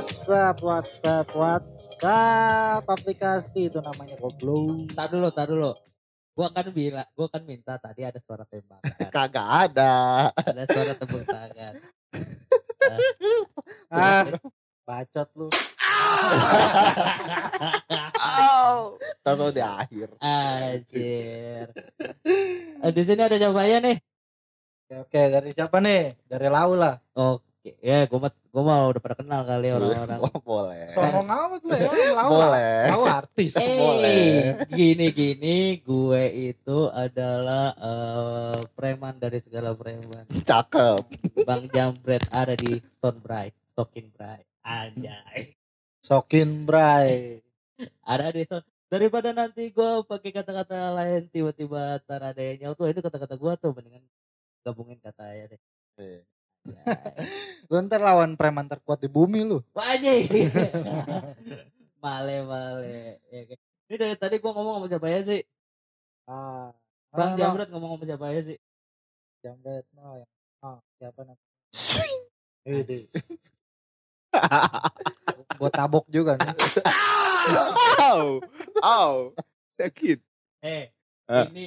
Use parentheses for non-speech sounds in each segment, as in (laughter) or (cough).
WhatsApp WhatsApp WhatsApp aplikasi itu namanya goblok. Tak dulu, tak dulu. Gua kan bilang, gua kan minta tadi ada suara tembakan, (laughs) Kagak ada. ada suara tepuk tangan. (laughs) Ah, bacot lu. (laughs) Tahu di akhir. Anjir. Eh, Di sini ada siapa ya nih? Oke, dari siapa nih? Dari Lau lah. Oke, ya gua mah gua mah udah pada kenal kali orang-orang. (laughs) Oh, boleh. Songong amat lu ya. (laughs) Boleh. Lau artis. (laughs) Eh, boleh. gini gini, gue itu adalah eh, preman dari segala preman. Cakep. Bang Jambret ada di Stone Bright, Sokin Bright. Anjay. Sokin Bray. Ada di Stone. Daripada nanti gue pakai kata-kata lain tiba-tiba tar ada yang nyautu itu kata-kata gue tuh mendingan gabungin kata ya deh. Iya. Lu ntar lawan preman terkuat di bumi lu. Wajib. (laughs) male male. Ya, kan? Ini dari tadi gue ngomong sama siapa ya sih? Ah, Bang no, no, ngomong sama siapa ya sih? Jambret. No, yang oh, siapa namanya? Ini. (laughs) Gua tabok juga nih. Au, au, sakit. Eh, Eh. ini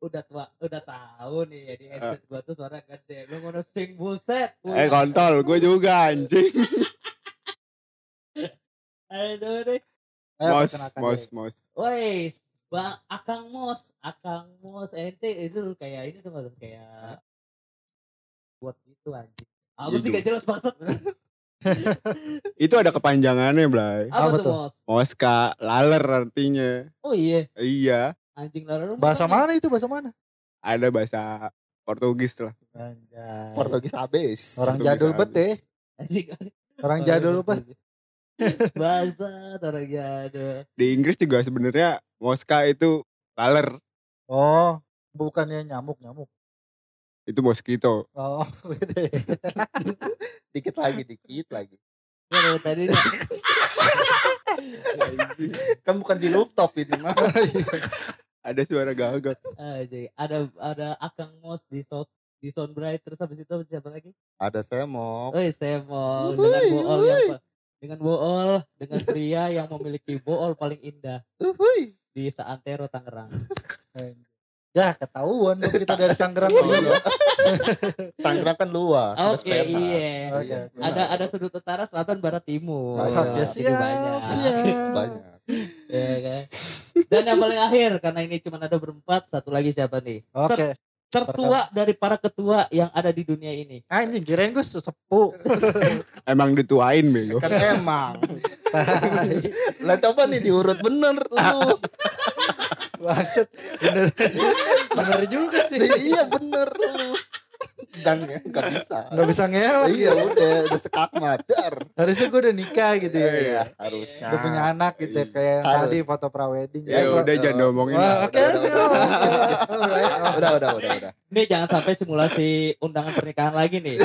udah tua, udah tahu nih ya di headset gua tuh suara gede. Lu ngono sing buset. Eh kontol, gue juga anjing. (laughs) Ayo coba deh. Mos, mos, mos. Woi, Bang Akang Mos, Akang Mos ente itu kayak ini tuh nggak kayak buat gitu anjing. Apa sih gak jelas banget. (laughs) Itu ada kepanjangannya, Blay. Apa, Apa tuh tuh? Mos? Moska, laler artinya. Oh iya, Iya, anjing lalu Bahasa mana itu? Bahasa mana? ada bahasa Portugis lah. Anjay. Portugis habis. Orang Portugis jadul bet ya. Anjing Orang Oh, jadul iya, bet. bahasa orang jadul. Di Inggris juga sebenarnya Moska itu laler. Oh, bukannya nyamuk-nyamuk. Itu mosquito. Oh, (laughs) beda (laughs) ya. Dikit lagi, dikit lagi. Dari tadi nih, (laughs) Kan bukan di rooftop ini mah. Ada suara gagak. anjing. ada ada Akang Mos di so di Soundbright terus habis itu siapa lagi? Ada semok. Oh, saya mau Uhuy, dengan bool yang uhuy. dengan bool dengan pria yang memiliki bool paling indah Uhuy. di Saantero Tangerang. (laughs) Ya, ketahuan dong kita dari Tangerang. Iya. (laughs) Tangerang kan luas. Oke, part. iya. Oke. Ada ada sudut utara, selatan, barat, timur. Banyak. Oke, Itu siap, banyak. siap. (laughs) Banyak. Ya kan? Dan yang paling akhir karena ini cuma ada berempat, satu lagi siapa nih? Oke. Tertua dari para ketua yang ada di dunia ini. Anjing, kirain gue sesepuh. (laughs) Emang dituain bego. Kan emang. Lah coba nih diurut bener lu. Bangsat. Bener. Bener juga sih. iya bener lu. Jangan ya, gak bisa. Gak bisa ngelak. Iya udah, udah sekakmat. Dar. Harusnya gue udah nikah gitu ya. Iya, harusnya. Udah punya anak gitu ya. Kayak yang Harus. tadi foto prawedding. Ya Ya, udah jangan lah. oke. (laughs) udah, udah, udah. Udah, udah, udah, udah. Ini jangan sampai simulasi undangan pernikahan lagi nih.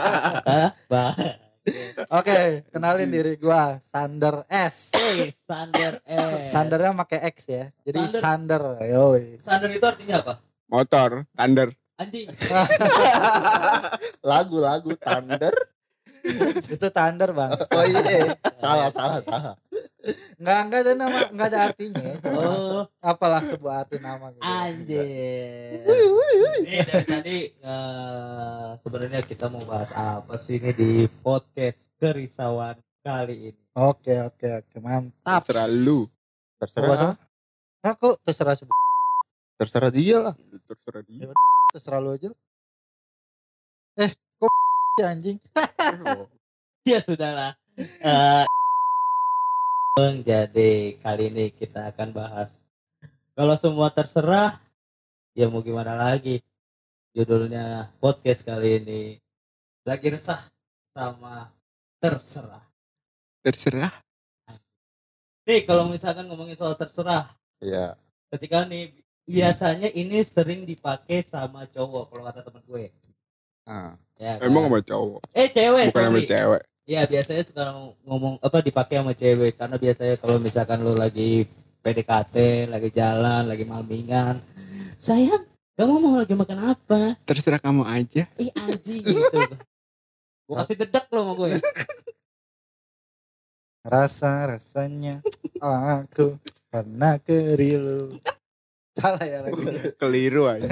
(laughs) Hah? Bah. Oke, kenalin diri gua Sander S. Hey, Sander S. Sandernya pakai X ya. Jadi Sander. Sander. Yoi. Sander itu artinya apa? Motor, thunder. Anjing. (laughs) Lagu-lagu Thunder. Itu Thunder, Bang. Oh iya, salah, salah, salah. Enggak enggak ada nama, enggak ada artinya. Oh, Apalah sebuah arti nama gitu. anjir. Ini dari tadi eh, sebenarnya kita mau bahas apa sih ini di podcast kerisauan kali ini. Oke, oke, oke. Mantap. Terserah lu. Terserah, sama? Nah, kok terserah sih. terserah dia lah. Terserah dia. terserah lu aja. Eh, kok anjing? (laughs) Ya sudahlah. Eh, (laughs) jadi kali ini kita akan bahas kalau semua terserah ya mau gimana lagi judulnya podcast kali ini lagi resah sama terserah Terserah. nih kalau misalkan ngomongin soal terserah Iya. ketika nih biasanya ini sering dipakai sama cowok kalau kata temen gue Ah. ya kan? Emang sama cowok, eh cewek bukan sama cewek. Iya biasanya suka ngomong apa dipakai sama cewek karena biasanya kalau misalkan lu lagi PDKT, lagi jalan, lagi malmingan, sayang, kamu mau lagi makan apa? Terserah kamu aja. Ih anjing gitu. (laughs) Gue kasih dedak lo sama gue. Rasa rasanya aku pernah kerilu. Salah ya lagi. Keliru aja.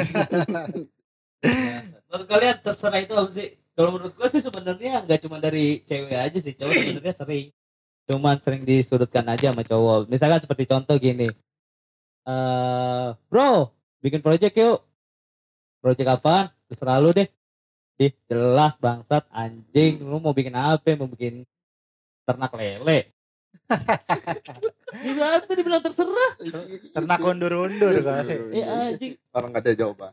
Menurut kalian terserah itu apa sih? Kalau menurut gue sih sebenarnya nggak cuma dari cewek aja sih cowok sebenarnya sering. Cuman sering disudutkan aja sama cowok. Misalkan seperti contoh gini. Eh bro bikin project yuk. Project apa terserah lu deh. Ih, jelas bangsat anjing. Lu mau bikin apa? Mau bikin ternak lele. Gimana tadi bilang terserah. Ternak undur-undur kan. Eh anjing. Orang nggak ada jawaban.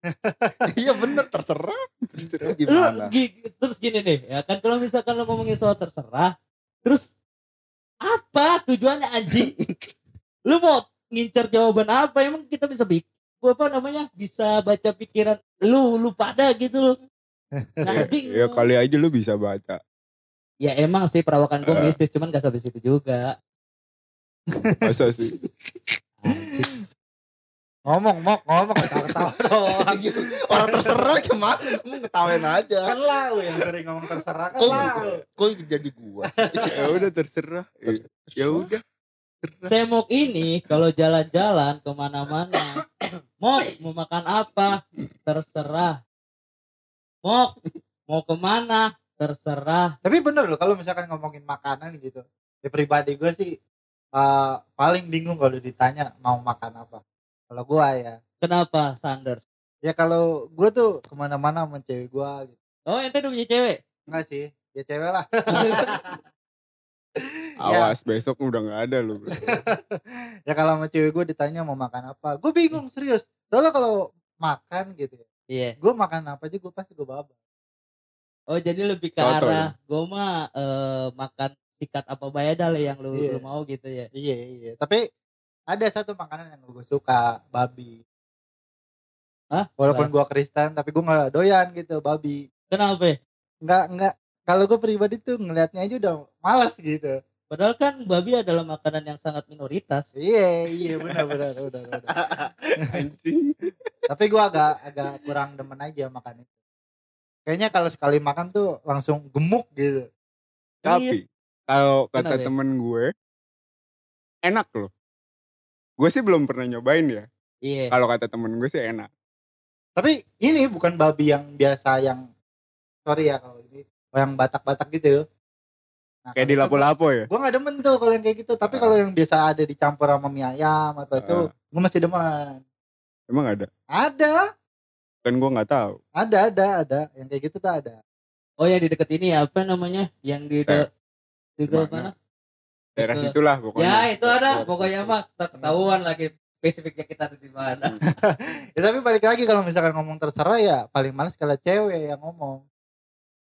(laughs) iya bener terserah. Terserah lu gimana? gi- terus gini nih ya kan kalau misalkan lu ngomongin soal terserah terus apa tujuannya anjing (laughs) lu mau ngincer jawaban apa emang kita bisa bikin apa namanya bisa baca pikiran lu lu pada gitu loh (laughs) anjing Ya kali aja lu bisa baca. ya emang sih perawakan gue Eh. mistis cuman gak sampai situ juga Masa sih? anjing Ngomong mok ngomong ketawa-ketawa (laughs) doang. Orang terserah gimana? Kamu ngetawain aja. Kan lau yang sering ngomong terserah kan Kok, lau. kok jadi gua? (laughs) Ya udah terserah. Ya udah. Semok ini kalau jalan-jalan ke mana-mana, Mok mau makan apa? Terserah. Mok mau ke mana? Terserah. Tapi bener loh kalau misalkan ngomongin makanan gitu. Ya pribadi gue sih eh, paling bingung kalau ditanya mau makan apa. Kalau gua ya. Kenapa Sanders? Ya kalau gue tuh ke mana-mana sama cewek gue gitu. Oh ente udah punya cewek? Enggak sih. Ya cewek lah. (laughs) Ya. Awas besok udah nggak ada lu. (laughs) ya kalau sama cewek gue ditanya mau makan apa. Gue bingung serius. Soalnya kalau makan gitu ya. Iya. Gue makan apa aja gue pasti gue bawa. Oh jadi lebih ke Soto arah gue mah eh, makan sikat apa bayadal yang lu, Iya. lu mau gitu ya. Iya iya. Tapi ada satu makanan yang gue suka babi. Hah? Walaupun gue Kristen tapi gue nggak doyan gitu babi. Kenapa? Nggak nggak. Kalau gue pribadi tuh ngelihatnya aja udah malas gitu. Padahal kan babi adalah makanan yang sangat minoritas. Iya iya benar benar benar. benar. Tapi gue agak agak kurang demen aja makan itu. Kayaknya kalau sekali makan tuh langsung gemuk gitu. Tapi kalau kata Kenapa? temen gue enak loh. Gue sih belum pernah nyobain ya. Iya. Kalau kata temen gue sih enak. Tapi ini bukan babi yang biasa yang sorry ya kalau ini yang batak-batak gitu. Nah, Kayak di lapo-lapo ya. Gue gak demen tuh kalau yang kayak gitu. Tapi kalau yang biasa ada dicampur sama mie ayam atau itu, Ah. gue masih demen. Emang ada? Ada, Kan gue nggak tahu. ada, ada, ada. Yang kayak gitu tuh ada. Oh ya di deket ini apa namanya? Yang di Sep. di Di mana? mana? Daerah Betul. situlah pokoknya. Ya itu ada pokoknya mah ketahuan lagi spesifiknya kita ada di mana. (laughs) Ya, tapi balik lagi kalau misalkan ngomong terserah ya paling males kalau cewek yang ngomong.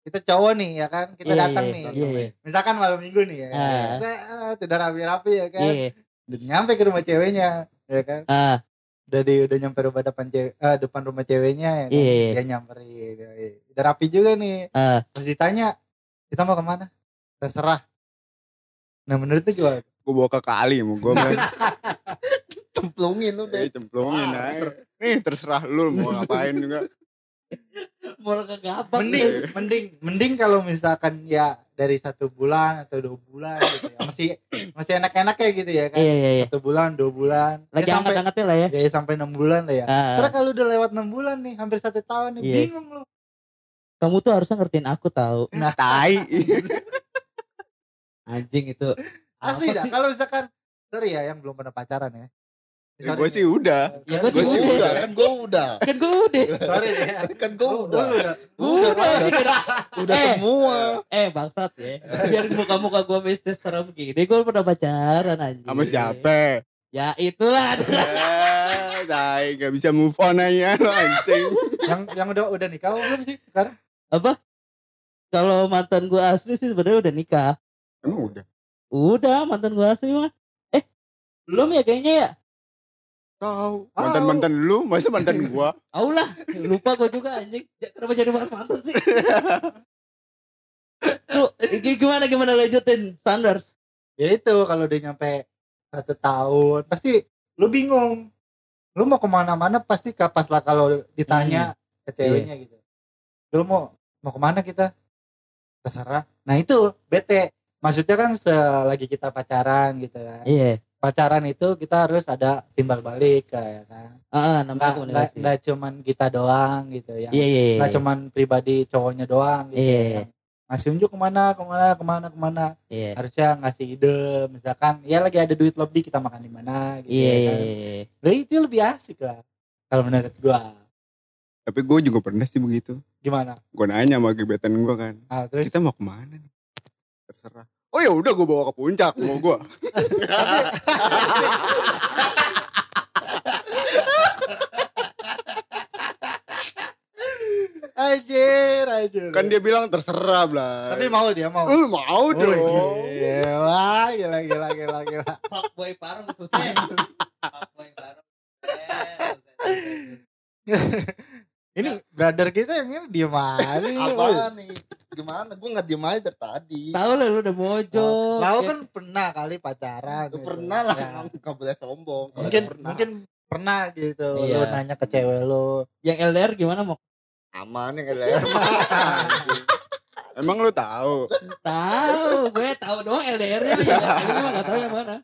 Kita cowok nih ya kan, kita Iya, datang iya, nih. iya, iya. Misalkan malam minggu nih ya. Ah. Set, udah rapi-rapi ya kan. Iya. Udah nyampe ke rumah ceweknya ya kan. Ah, Udah di udah nyampe rumah depan cewek, eh, depan rumah ceweknya ya kan. Iya, iya. Dia nyamperin. ya, iya. Udah rapi juga nih. ah. Terus ditanya, kita mau ke mana? Terserah. Nah menurut lu gimana? Gue bawa ke kali mau gue. Cemplungin udah. Eh cemplungin aja. Nih terserah lu mau ngapain juga. (laughs) Mau kagak apa? Mending, mending, mending kalau misalkan ya dari satu bulan atau dua bulan gitu ya. Masih masih enak-enak ya gitu ya kan. Iya iya iya. Satu bulan, dua bulan. Lagi ya sampai angkat-angkatnya lah ya. ya sampai enam bulan lah ya. Ah, Terus kalau udah lewat enam bulan nih, hampir satu tahun nih, Iya. bingung lu. kamu tuh harusnya ngertiin aku tahu. Nah, Tai. (laughs) Anjing itu. asli dah. Kalau misalkan, sorry ya yang belum pernah pacaran ya. Ya, gue sih udah. Ya, gue sih Gue udah. sih udah, kan gue udah. Kan gue udah. Sorry deh. ya. (laughs) Kan gue Gua- udah. gua udah. Udah. Udah, Udah Eh. semua. Eh bangsat ya. Biar muka-muka gue mistis serem gini. Gue pernah pacaran anjing. Sama siapa? Ya itulah. Eh, (laughs) tai gak bisa move on aja lo anjing. yang yang udah udah nikah belum sih sekarang? Apa? Kalau mantan gue asli sih sebenarnya udah nikah. Emang udah. Udah mantan gue asli mah. Eh belum ya kayaknya ya. Tahu. Mantan mantan lu, masa mantan gua? (laughs) Aulah, lupa gue juga anjing. Kenapa jadi bahas mantan sih? (laughs) Tuh, gi- gimana gimana lanjutin Sanders? Ya itu kalau udah nyampe satu tahun pasti lu bingung. Lu mau ke mana-mana pasti kapas lah kalau ditanya ke ceweknya gitu. Lu mau mau ke mana kita? Terserah. Nah itu bete. Maksudnya kan selagi kita pacaran gitu kan Iya. pacaran itu kita harus ada timbal balik kayak kan Ah, nggak namanya nggak komunikasi. nggak cuman kita doang gitu ya Iya, iya, iya. nggak cuman pribadi cowoknya doang gitu Iya. yang ngasih unjuk ke mana ke mana ke mana ke mana Iya. harusnya ngasih ide misalkan ya lagi ada duit lebih kita makan di mana gitu Iya, ya iya, kan. iya. Lah, itu lebih asik lah kalau menurut gua Tapi gue juga pernah sih begitu. gimana Gue nanya sama gebetan gue kan. ah, terus Kita mau ke mana nih? Terserah. Oh ya udah gue bawa ke puncak mau gue. anjir anjir kan dia bilang terserah lah. tapi mau dia mau Eh, mau Oh, dong. gila, gila, gila, gila, gila. Fuckboy parang susah. Fuckboy parang. Ini brother kita yang ini diem aja. ini. Apaan nih? Gimana? Gue nggak diem aja dari tadi. Tahu lah lu udah mojok. Lau kan pernah kali pacaran. Lu gitu. pernah lah, (laughs) Ya. nggak boleh sombong. Mungkin pernah. mungkin pernah gitu. Iya. Lu nanya ke cewek lu. Yang LDR gimana mau? aman ya LDR. (laughs) Emang lu tahu? Tahu, gue tahu doang LDR-nya (laughs) ya. Ini mah enggak tahu yang mana.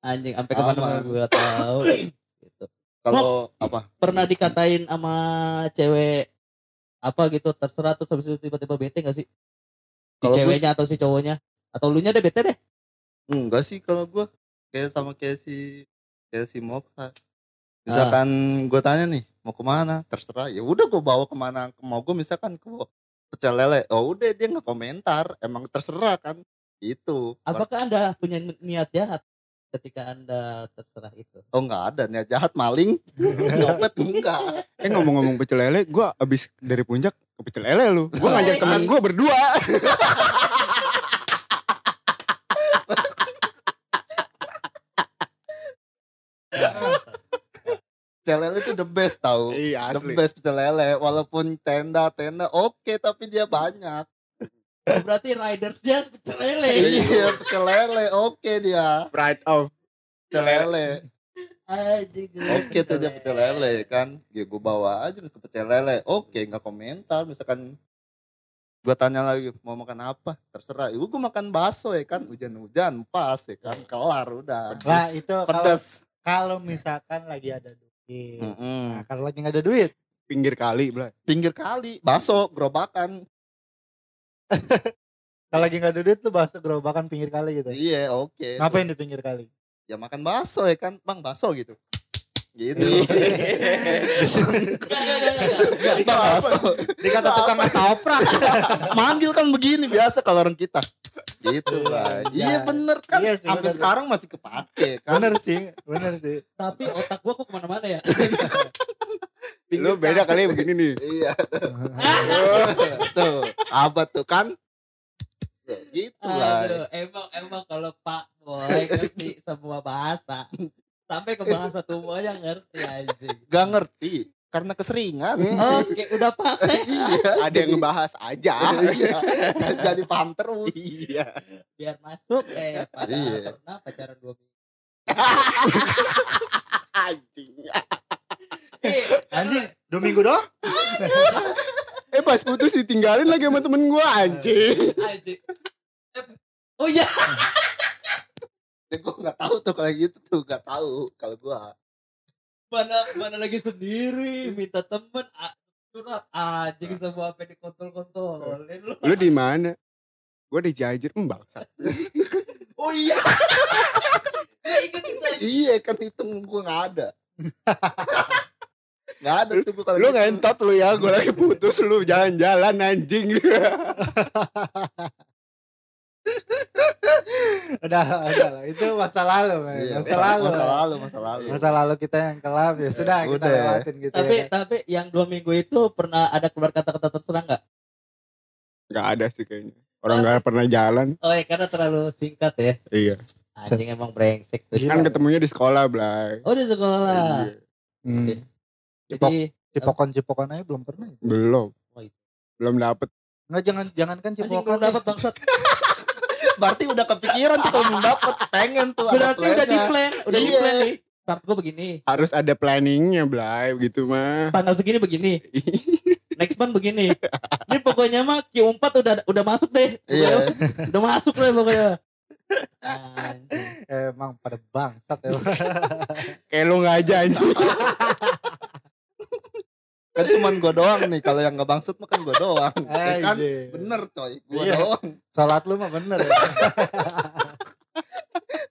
Anjing, sampai ke mana gue tahu. Gitu. Kalau apa? Pernah dikatain sama cewek apa gitu terserah terus habis itu tiba-tiba bete gak sih? Si Kalau gue ceweknya atau si cowoknya? Atau lu nya deh bete deh? Enggak sih kalau gue kayak sama kayak si kayak si Moksa. Misalkan gue tanya nih mau ke mana terserah ya udah gue bawa ke mana mau gue misalkan ke pecel lele oh udah dia nggak komentar emang terserah kan itu Apakah Anda punya niat jahat ketika Anda terserah itu? oh nggak ada. Niat jahat maling. (laughs) Nyopet enggak. Eh ngomong-ngomong pecel lele, gue abis dari puncak ke pecel lele lu. Gue ngajak temen gue berdua. pecel lele itu the best tau. Iya the best pecel lele. Walaupun tenda tenda oke tapi dia banyak. Oh, berarti ridersnya pecel lele. iya pecel lele oke dia Pride of. pecel lele Anjing. Oke tuh dia pecel lele kan. Ya gue bawa aja ke pecel lele. Oke nggak komentar. Misalkan gue tanya lagi mau makan apa terserah. Ibu gue makan bakso ya kan. Hujan-hujan pas ya kan. Kelar udah. Lah itu Pedas. kalau misalkan lagi ada duit. Mm-mm. Nah, kalau lagi nggak ada duit, Pinggir kali, bro. Pinggir kali. Bakso gerobakan. Kalau lagi nggak ada duit tuh bahasa gerobakan pinggir kali gitu. Iya oke. Ngapain di pinggir kali? Ya makan bakso ya kan. Bang bakso gitu. Gitu. (laughs) Bang bakso. Dikata tukang ketoprak. (laughs) Manggil kan begini biasa kalau orang kita. Gitu lah. Iya bener kan. Iya sih, Sampai bener. sekarang masih kepake kan. bener sih, bener sih. Tapi otak gua kok ke mana-mana ya? (laughs) Lu beda kali begini nih. Iya. (laughs) tuh, abad tuh kan. Gitu lah. Aduh, emang emang kalau Pak Boy ngerti semua bahasa. Sampai ke bahasa tubuh aja ngerti anjing. Gak ngerti karena keseringan. Oke, udah pas (laughs) iya. Ada yang ngebahas aja. (laughs) iya. Jadi paham terus. Iya. biar masuk eh pada Iya. pernah pacaran dua minggu. Anjing. Eh, Anjing, dua minggu doang? (laughs) Eh pas putus ditinggalin lagi sama temen gue anjing. anjing. Oh iya, (laughs) Ya, gue nggak tahu tuh kalau gitu tuh nggak tahu kalau gua. mana mana lagi sendiri minta temen curhat anjing semua apa dikontol-kontolin lu. Lu di mana? Gue di Cianjur, hmm, bangsat. (laughs) Oh iya. Iya kan itu gua nggak ada. Nggak ada tuh kalau Lu gitu. ngentot lu ya, gue lagi putus lu jalan-jalan anjing. (laughs) Udah, udah lah. Itu masa lalu. Iya, masa lalu. Masa lalu, masa lalu. Masa lalu kita yang kelam ya sudah kita Udah. lewatin gitu Tapi ya. tapi yang dua minggu itu pernah ada keluar kata-kata terserah nggak? Gak ada sih kayaknya. Orang gak pernah jalan. Oh ya karena terlalu singkat ya. Iya. Anjing emang brengsek tuh. Kan ketemunya di sekolah, Blay. Oh di sekolah. Iya. Hmm. Jadi Cipokon-cipokan aja belum pernah. itu. Belum. Oh, itu. Belum dapet. Enggak jangan jangankan anjing cipokan. belum dapat bangsat. (laughs) Berarti udah kepikiran tuh kalau belum dapet pengen tuh Berarti udah di plan, udah di Iya. plan nih. Start gue begini, Harus ada planningnya, Blay. Gitu mah. tanggal segini begini. (laughs) next month begini. Ini pokoknya mah Q4 udah udah masuk deh. Iya. Udah masuk deh pokoknya. Emang pada bangsat ya Kayak lu nggak aja anjing. (laughs) kan cuman gua doang nih kalau yang nggak bangsat mah kan gua doang Ya kan bener coy gua Iya. doang salat lu mah bener ya (laughs)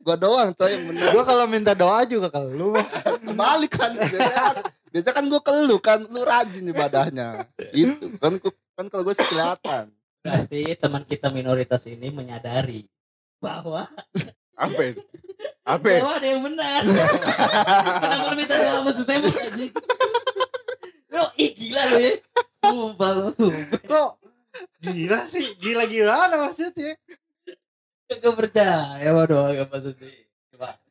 gua doang coy yang bener gua kalau minta doa juga kalau lu mah kembali kan biasanya kan, kan gua ke lu kan lu rajin ibadahnya itu kan kan kalau gue sih kelihatan Berarti teman kita minoritas ini menyadari bahwa Apa? ini? (laughs) Apa? ini? bahwa ada yang benar. (laughs) Kenapa lu minta doa sama anjing? Lu ih gila lu ya. Sumpah lu sumpah. kok gila sih gila gimana maksudnya Gak percaya doa gak maksudnya. Coba. (laughs)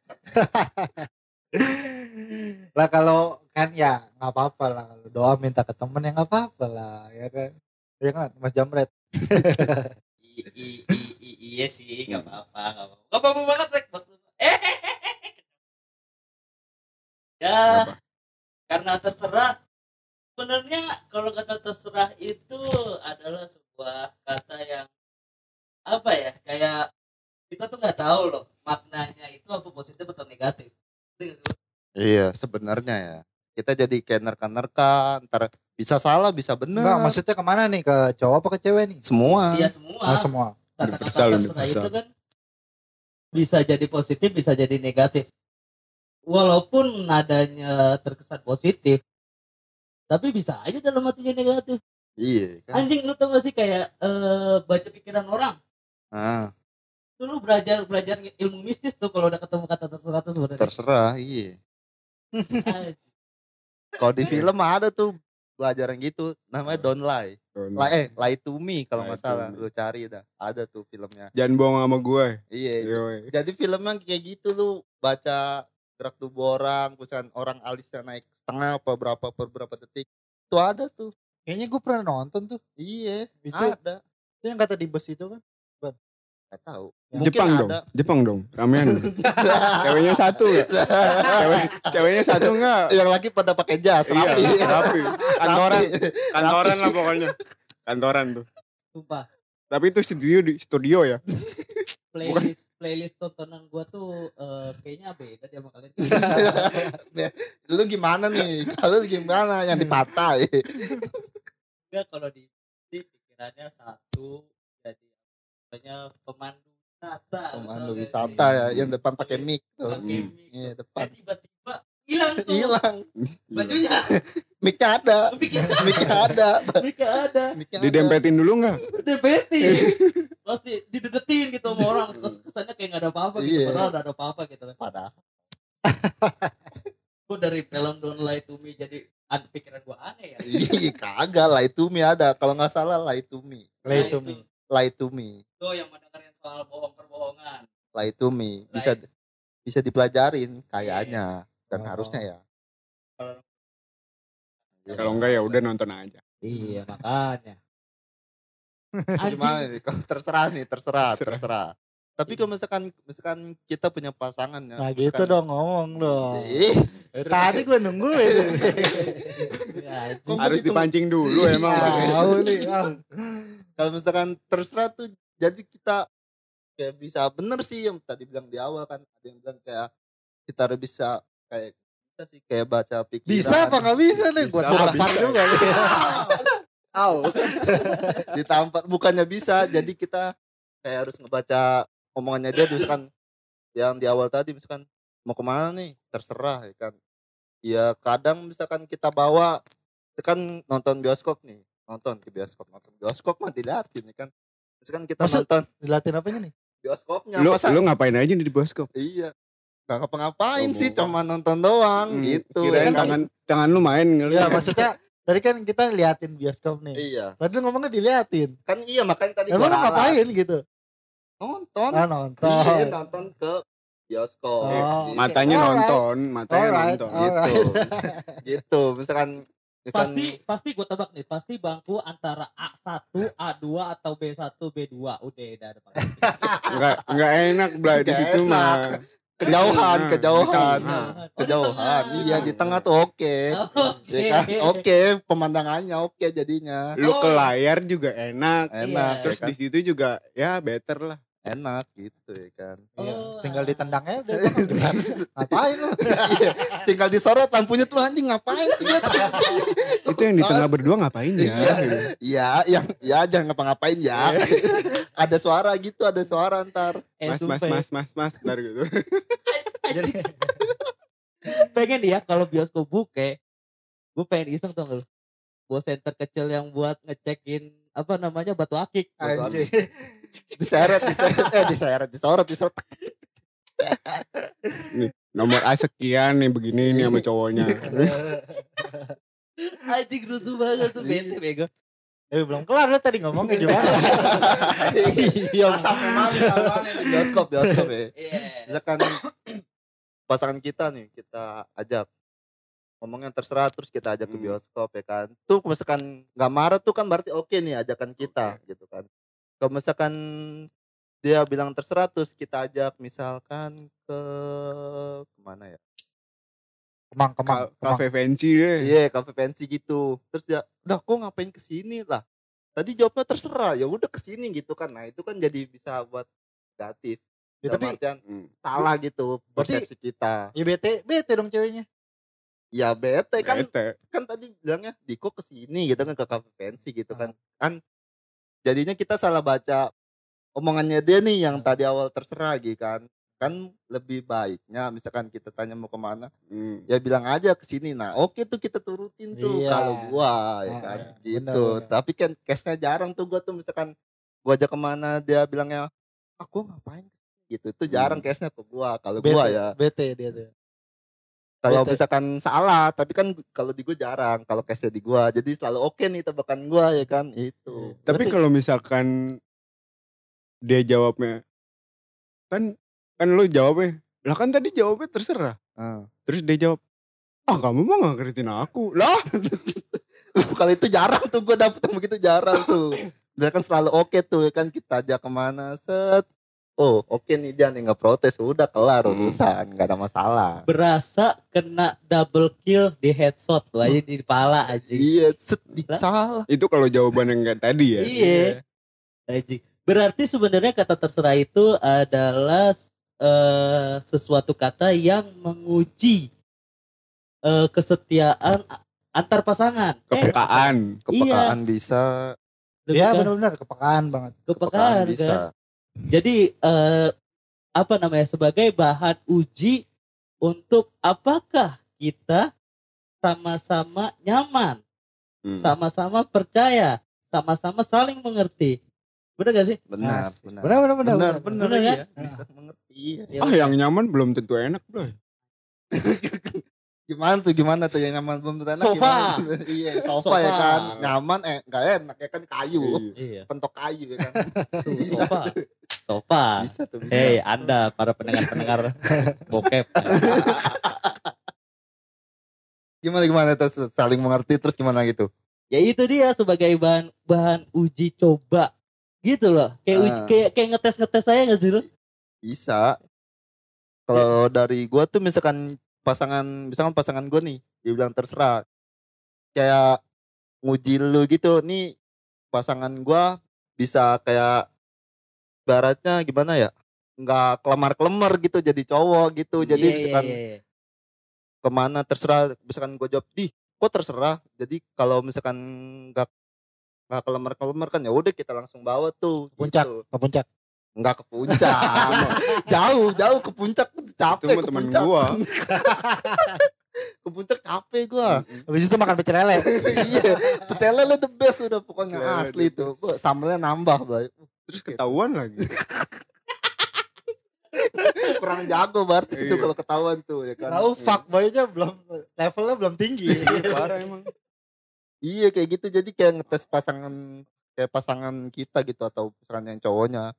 lah kalau kan ya nggak apa-apa lah kalau doa minta ke temen ya nggak apa-apa lah ya kan ya kan Mas Jamret I, i, i, i, iya sih, gak apa-apa, gak apa-apa. Banget, Rek. Buat. (laughs) Eh, ya, Apa? karena terserah. Sebenarnya kalau kata terserah itu adalah sebuah kata yang apa ya, kayak kita tuh nggak tahu loh maknanya itu apa positif atau negatif. Nggak iya sebenarnya ya. Kita jadi kayak nerka-nerka ntar bisa salah bisa bener. Enggak maksudnya ke mana nih? Ke cowok apa ke cewek nih? Semua. Iya semua. Ah, semua. Kata-kata Universal, terserah universal. itu kan bisa jadi positif bisa jadi negatif. Walaupun nadanya terkesan positif tapi bisa aja dalam hatinya negatif. Iya kan. Anjing lu tau gak sih kayak eh, baca pikiran orang? Ah, tuh lu belajar belajar ilmu mistis tuh kalau udah ketemu kata terserah tuh sebenarnya. Terserah iya. Kalau di film ada tuh pelajaran gitu namanya don't lie. Don't- Lie, eh lie. To me kalau Lie nggak salah lu cari dah ada tuh filmnya. Jangan bohong sama gue. iya jadi filmnya kayak gitu lu baca gerak tubuh orang misalkan orang alisnya naik setengah apa berapa per berapa detik itu ada tuh kayaknya gue pernah nonton tuh iya itu ada itu yang kata di bus itu kan nggak tahu Jepang dong. ada Jepang dong. Ramean. (laughs) Ceweknya satu ya. Cewek, ceweknya satu enggak? yang lagi pada pakai jas rapi Iya, (laughs) rapi. Kantoran, Rapi. kantoran lah pokoknya. Kantoran tuh. sumpah Tapi itu studio di studio ya. playlist playlist tontonan gua tuh eh, kayaknya beda dia sama kalian. (laughs) Lu gimana nih? Kalau gimana? Yang dipatah enggak kalau di di pikirannya satu jadi misalnya pemandu wisata pemandu wisata ya yang depan pakai mic tuh. Pakai Hmm. mic. iya Eh, depan. Tiba-tiba hilang tuh. Hilang. Bajunya. (laughs) Micnya ada. Miknya micnya ada. (laughs) Miknya ada. Micnya ada. Didempetin dulu enggak? debetin pasti didedetin gitu sama orang Kes- kesannya kayak gak ada apa-apa gitu Iya. padahal ada apa-apa gitu padahal. (laughs) Gue dari film Don't Lie to Me jadi an- pikiran gue aneh ya. Ih, kagak. Lie to me ada. Kalau nggak salah lie to me. Nah, to itu. me. Lie to me. Tuh yang mendengarin soal bohong perbohongan. Lie to me. Bisa bisa dipelajarin kayaknya. Dan Oh. harusnya ya. Kalau enggak ya udah nonton aja. iya makanya. (laughs) Gimana nih? Kalau terserah nih terserah Terserah. terserah tapi kalau misalkan misalkan kita punya pasangan ya nah gitu misalkan- dong ngomong dong Eh, tadi gue nungguin (laughs) Ya, Harus dipancing dulu emang. Iya. tahu nih ah. kalau misalkan terserah tuh jadi kita kayak bisa bener sih yang tadi bilang di awal kan ada yang bilang kayak kita harus bisa kayak bisa sih kayak baca pikiran bisa apa nggak bisa nih gue tampar bisa. juga nih (laughs) Au. (laughs) ditampar bukannya bisa jadi kita kayak harus ngebaca omongannya dia misalkan yang di awal tadi misalkan mau ke mana nih? Terserah ya kan. Ya kadang misalkan kita bawa kan nonton bioskop nih nonton ke bioskop nonton bioskop mah dilihatin ya kan. Misalkan kita Maksud- nonton dilatin apanya nih? bioskopnya Lu masa lu ngapain aja di bioskop? iya nggak ngapa-ngapain Oh, sih mau. cuma nonton doang Hmm, gitu Kirain ya kan? tangan tangan lu main ya. ngeliat. maksudnya (laughs) tadi kan kita liatin bioskop nih. Iya. Tadi lu ngomongnya diliatin. Kan iya makanya tadi emang lu gua ngapain gitu nonton ah iya nonton nonton ke bioskop Oh, Gitu. Matanya Alright. nonton, matanya Alright. nonton. Alright. gitu (laughs) gitu misalkan pasti pasti gue tebak nih pasti bangku antara A1 A2 atau B1 B2 udah dah depan Enggak (laughs) enggak enak belah di situ mah. kejauhan Nah, kejauhan di tengah. Oh, kejauhan iya di tengah tuh oke Oke. ya kan oke pemandangannya oke jadinya Lu ke Oh. layar juga enak. enak Iya. Terus ya kan? di situ juga ya better lah. Enak gitu ya kan Iya, Oh, tinggal ah. ditendangnya udah? Ngapain lu? (laughs) Iya, tinggal disorot lampunya tuh anjing ngapain. (laughs) Itu yang di tengah berdua ngapain ya? Iya. gitu. ya yang ya jangan ngapa-ngapain ya (laughs) ada suara gitu ada suara ntar Eh, Mas, mas, ya. mas, mas, mas, ntar gitu. Jadi pengen ya kalau bioskop buke gue pengen iseng tuh lu bawa center kecil yang buat ngecekin apa namanya batu akik anjing. Diseret diseret. Eh diseret disorot disorot. Nomor A sekian nih begini nih sama cowoknya. anjing rusuh banget tuh bete bego. Eh belum kelar lu tadi ngomongnya gimana? Iya, sampai nih? bioskop bioskop ya. Iya. Misalkan pasangan kita nih kita ajak. Ngomongnya terserah terus kita ajak ke Hmm. bioskop ya kan. Tuh misalkan nggak marah tuh kan berarti oke nih ajakan kita gitu kan kalau misalkan dia bilang terserah terus kita ajak misalkan ke ke mana ya Kemang, kemang, Ka- kemang. Cafe fancy deh. Iya, kafe fancy gitu. Terus dia, "Dah, kok ngapain ke sini lah?" Tadi jawabnya terserah, ya udah ke sini gitu kan. Nah, itu kan jadi bisa buat negatif. Ya, tapi artian Hmm. salah gitu Berarti- persepsi kita. ya bete, bete dong ceweknya. Ya bete kan Bete. kan tadi bilangnya Diko ke sini gitu kan ke kafe fancy gitu kan. Kan jadinya kita salah baca omongannya dia nih yang tadi awal terserah gitu kan. Kan lebih baiknya misalkan kita tanya mau ke mana Hmm. ya bilang aja ke sini nah oke tuh kita turutin tuh Iya. kalau gua ya Ah, kan gitu Benar, benar. tapi kan case-nya jarang tuh gua tuh misalkan gua ajak ke mana dia bilangnya ah gua ngapain ke sini?" gitu itu jarang Hmm. case-nya ke gua kalau gua ya bete dia tuh. Kalau bete. misalkan salah tapi kan kalau di gua jarang kalau case-nya di gua. Jadi selalu oke nih tebakan gua ya kan? Itu. Tapi Berarti- kalau misalkan dia jawabnya kan kan lu jawabnya lah kan tadi jawabnya terserah. Ah. Terus dia jawab ah kamu mah gak ngertiin aku. Lah. (laughs) Kalau itu jarang tuh gua dapet yang begitu jarang tuh. Dia kan selalu oke tuh ya kan? Kita ajak ke mana set oh oke nih dia nih nggak protes udah kelar Hmm. urusan nggak ada masalah berasa kena double kill di headshot tuh aja di kepala anjing Iya, set di- Lah. salah. itu kalau jawaban yang enggak tadi ya. Iya. Anjing. Berarti sebenarnya kata terserah itu adalah eh, sesuatu kata yang menguji eh, kesetiaan antar pasangan. Eh, Kepekaan. Kepekaan bisa, lebih Iya benar-benar kepekaan banget. kepekaan kepekaan kan. Jadi eh, apa namanya sebagai bahan uji untuk apakah kita sama-sama nyaman, Hmm. sama-sama percaya, sama-sama saling mengerti. Bener gak sih? Benar, Asik. benar. Benar benar benar. Benar, benar. benar, Benar, iya. kan? Bisa mengerti. iya. Ya Ah yang nyaman belum tentu enak bro. (laughs) Gimana tuh gimana tuh yang nyaman belum tentu enak Sofa. (laughs) iya, sofa, ya Sofa. kan. Nyaman eh enggak enak ya kan kayu. Iya. Iya. Pentok kayu ya kan. (laughs) bisa. Sofa. Sofa. Bisa tuh bisa. Hei Anda para pendengar-pendengar (laughs) bokep. Gimana gimana terus saling mengerti terus gimana gitu? Ya itu dia sebagai bahan bahan uji coba gitu loh. Kayak uji, Ah. kayak kayak ngetes ngetes saya nggak sih lu? Bisa. Kalau dari gua tuh misalkan pasangan misalkan pasangan gua nih dia bilang terserah kayak nguji lu gitu nih pasangan gua bisa kayak baratnya gimana ya nggak kelemar kelemar gitu jadi cowok gitu jadi Iya, iya, misalkan iya, iya. ke mana terserah misalkan gue jawab di kok terserah jadi kalau misalkan nggak nggak kelemar kelemar kan ya udah kita langsung bawa tuh Puncak. gitu. Ke puncak. Nggak ke puncak. (laughs) Jauh jauh ke puncak. Itu capek mah ke teman puncak. gua. (laughs) ke puncak capek gua. Habis itu makan pecel lele. (laughs) iya pecel lele the best udah pokoknya. Pecel asli Bu, sambelnya nambah boy Terus ketahuan lagi. kurang jago berarti itu Iya. kalau ketahuan tuh ya kan? Tahu fuck boy-nya belum levelnya belum tinggi. Iya, Parah emang. Iya kayak gitu. Jadi kayak ngetes pasangan kayak pasangan kita gitu atau pasangan yang cowoknya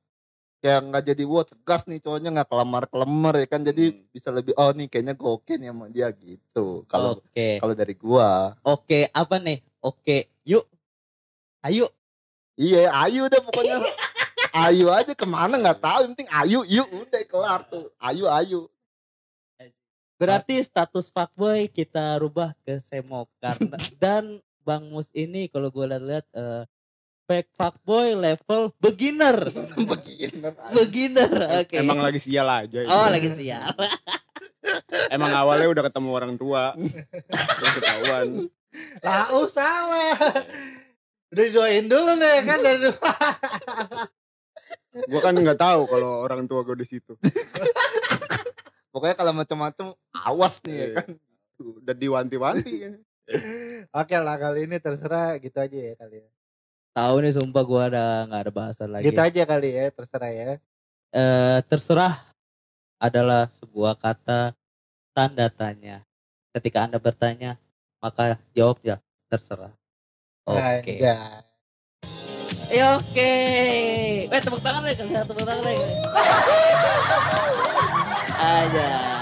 kayak nggak jadi wah tegas nih cowoknya nggak kelamar kelemar ya kan jadi Hmm. bisa lebih oh nih kayaknya gue oke nih sama dia gitu kalau Oke. kalau dari gua Oke, apa nih? Oke, yuk. Ayo. iya ayu deh pokoknya ayu aja ke mana nggak tahu yang penting ayu yuk udah kelar tuh ayu ayu Berarti status fuckboy kita rubah ke semok karena dan Bang Mus ini kalau gue lihat-lihat eh, fake fuckboy level beginner. (laughs) Begini. Beginner. Oke. Emang lagi sial aja. Oh, lagi siap. (laughs) Emang awalnya udah ketemu orang tua. Terus ketahuan. lah oh salah udah didoain dulu nih kan dari Gua kan nggak tahu kalau orang tua gue di situ. (laughs) Pokoknya kalau macam-macam awas nih ya Iya. kan. Udah diwanti-wanti kan. oke lah kali ini terserah gitu aja ya kali ya Tahu nih sumpah gua ada nggak ada bahasan lagi. gitu aja kali ya terserah ya Eh, terserah adalah sebuah kata tanda tanya. Ketika Anda bertanya, maka jawab ya terserah. Oke. Anjay. Ya oke. Eh tepuk tangan deh, kasih tepuk tangan deh. (laughs) Aja.